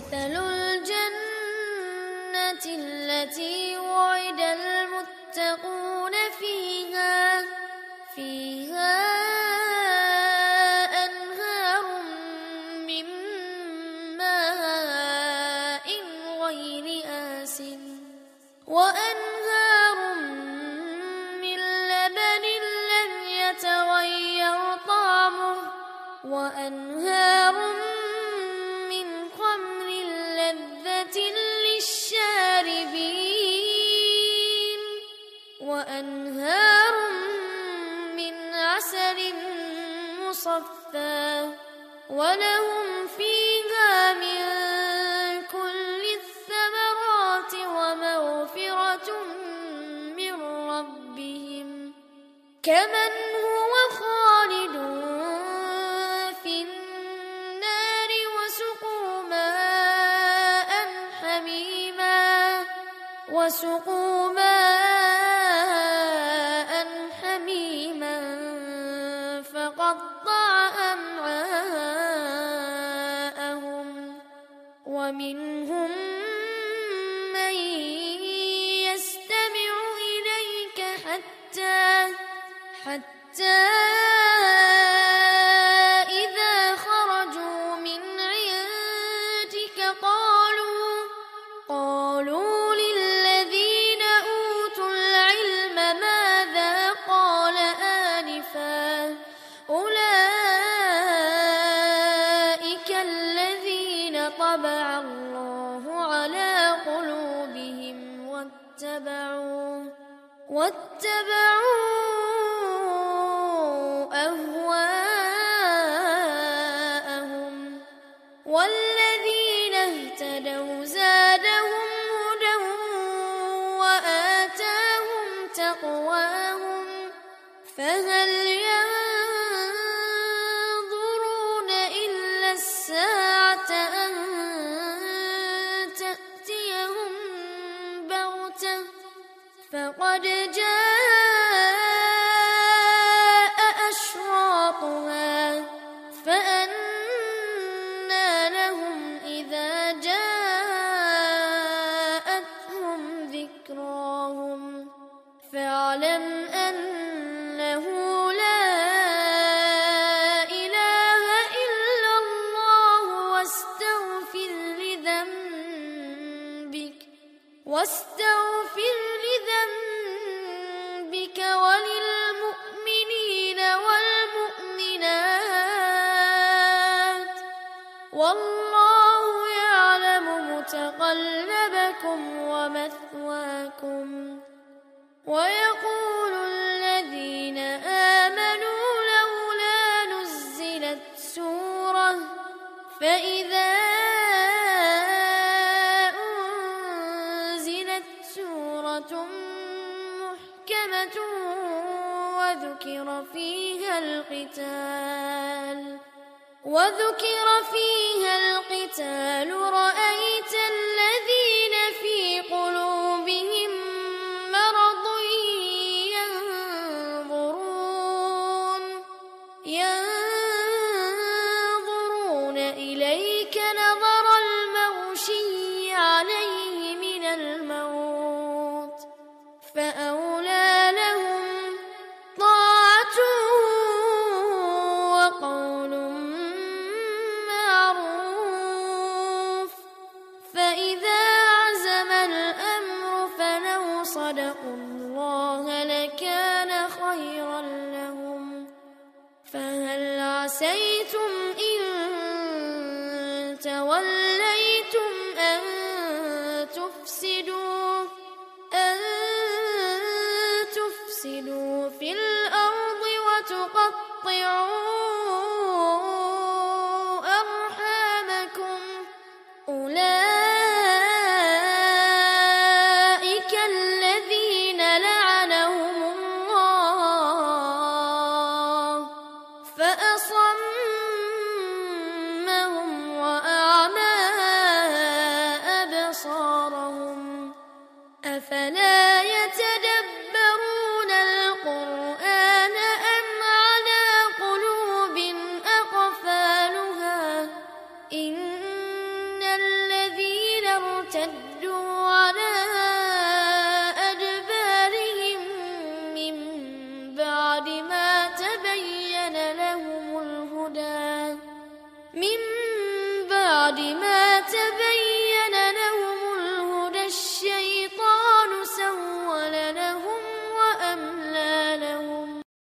مثل الجنة التي وعد المتقون فيها فيها أنهار من ماء غير آس وأنهار من لبن لم يتغير طعمه وأنهار مصفى ولهم فيها من كل الثمرات ومغفرة من ربهم. كمن هو خالد في النار وسقوا ماء حميما وسقوا ماء حتى حتى واتبعوا واستغفر لذنبك وللمؤمنين والمؤمنات. والله يعلم متقلبكم ومثواكم. ويقول الذين آمنوا لولا نزلت سورة فإذا وذكر فيها القتال وذكر فيها القتال رأيت عسيتم إن توليتم أن تفسدوا أن تفسدوا في الأرض وتقطعوا بعد ما تبين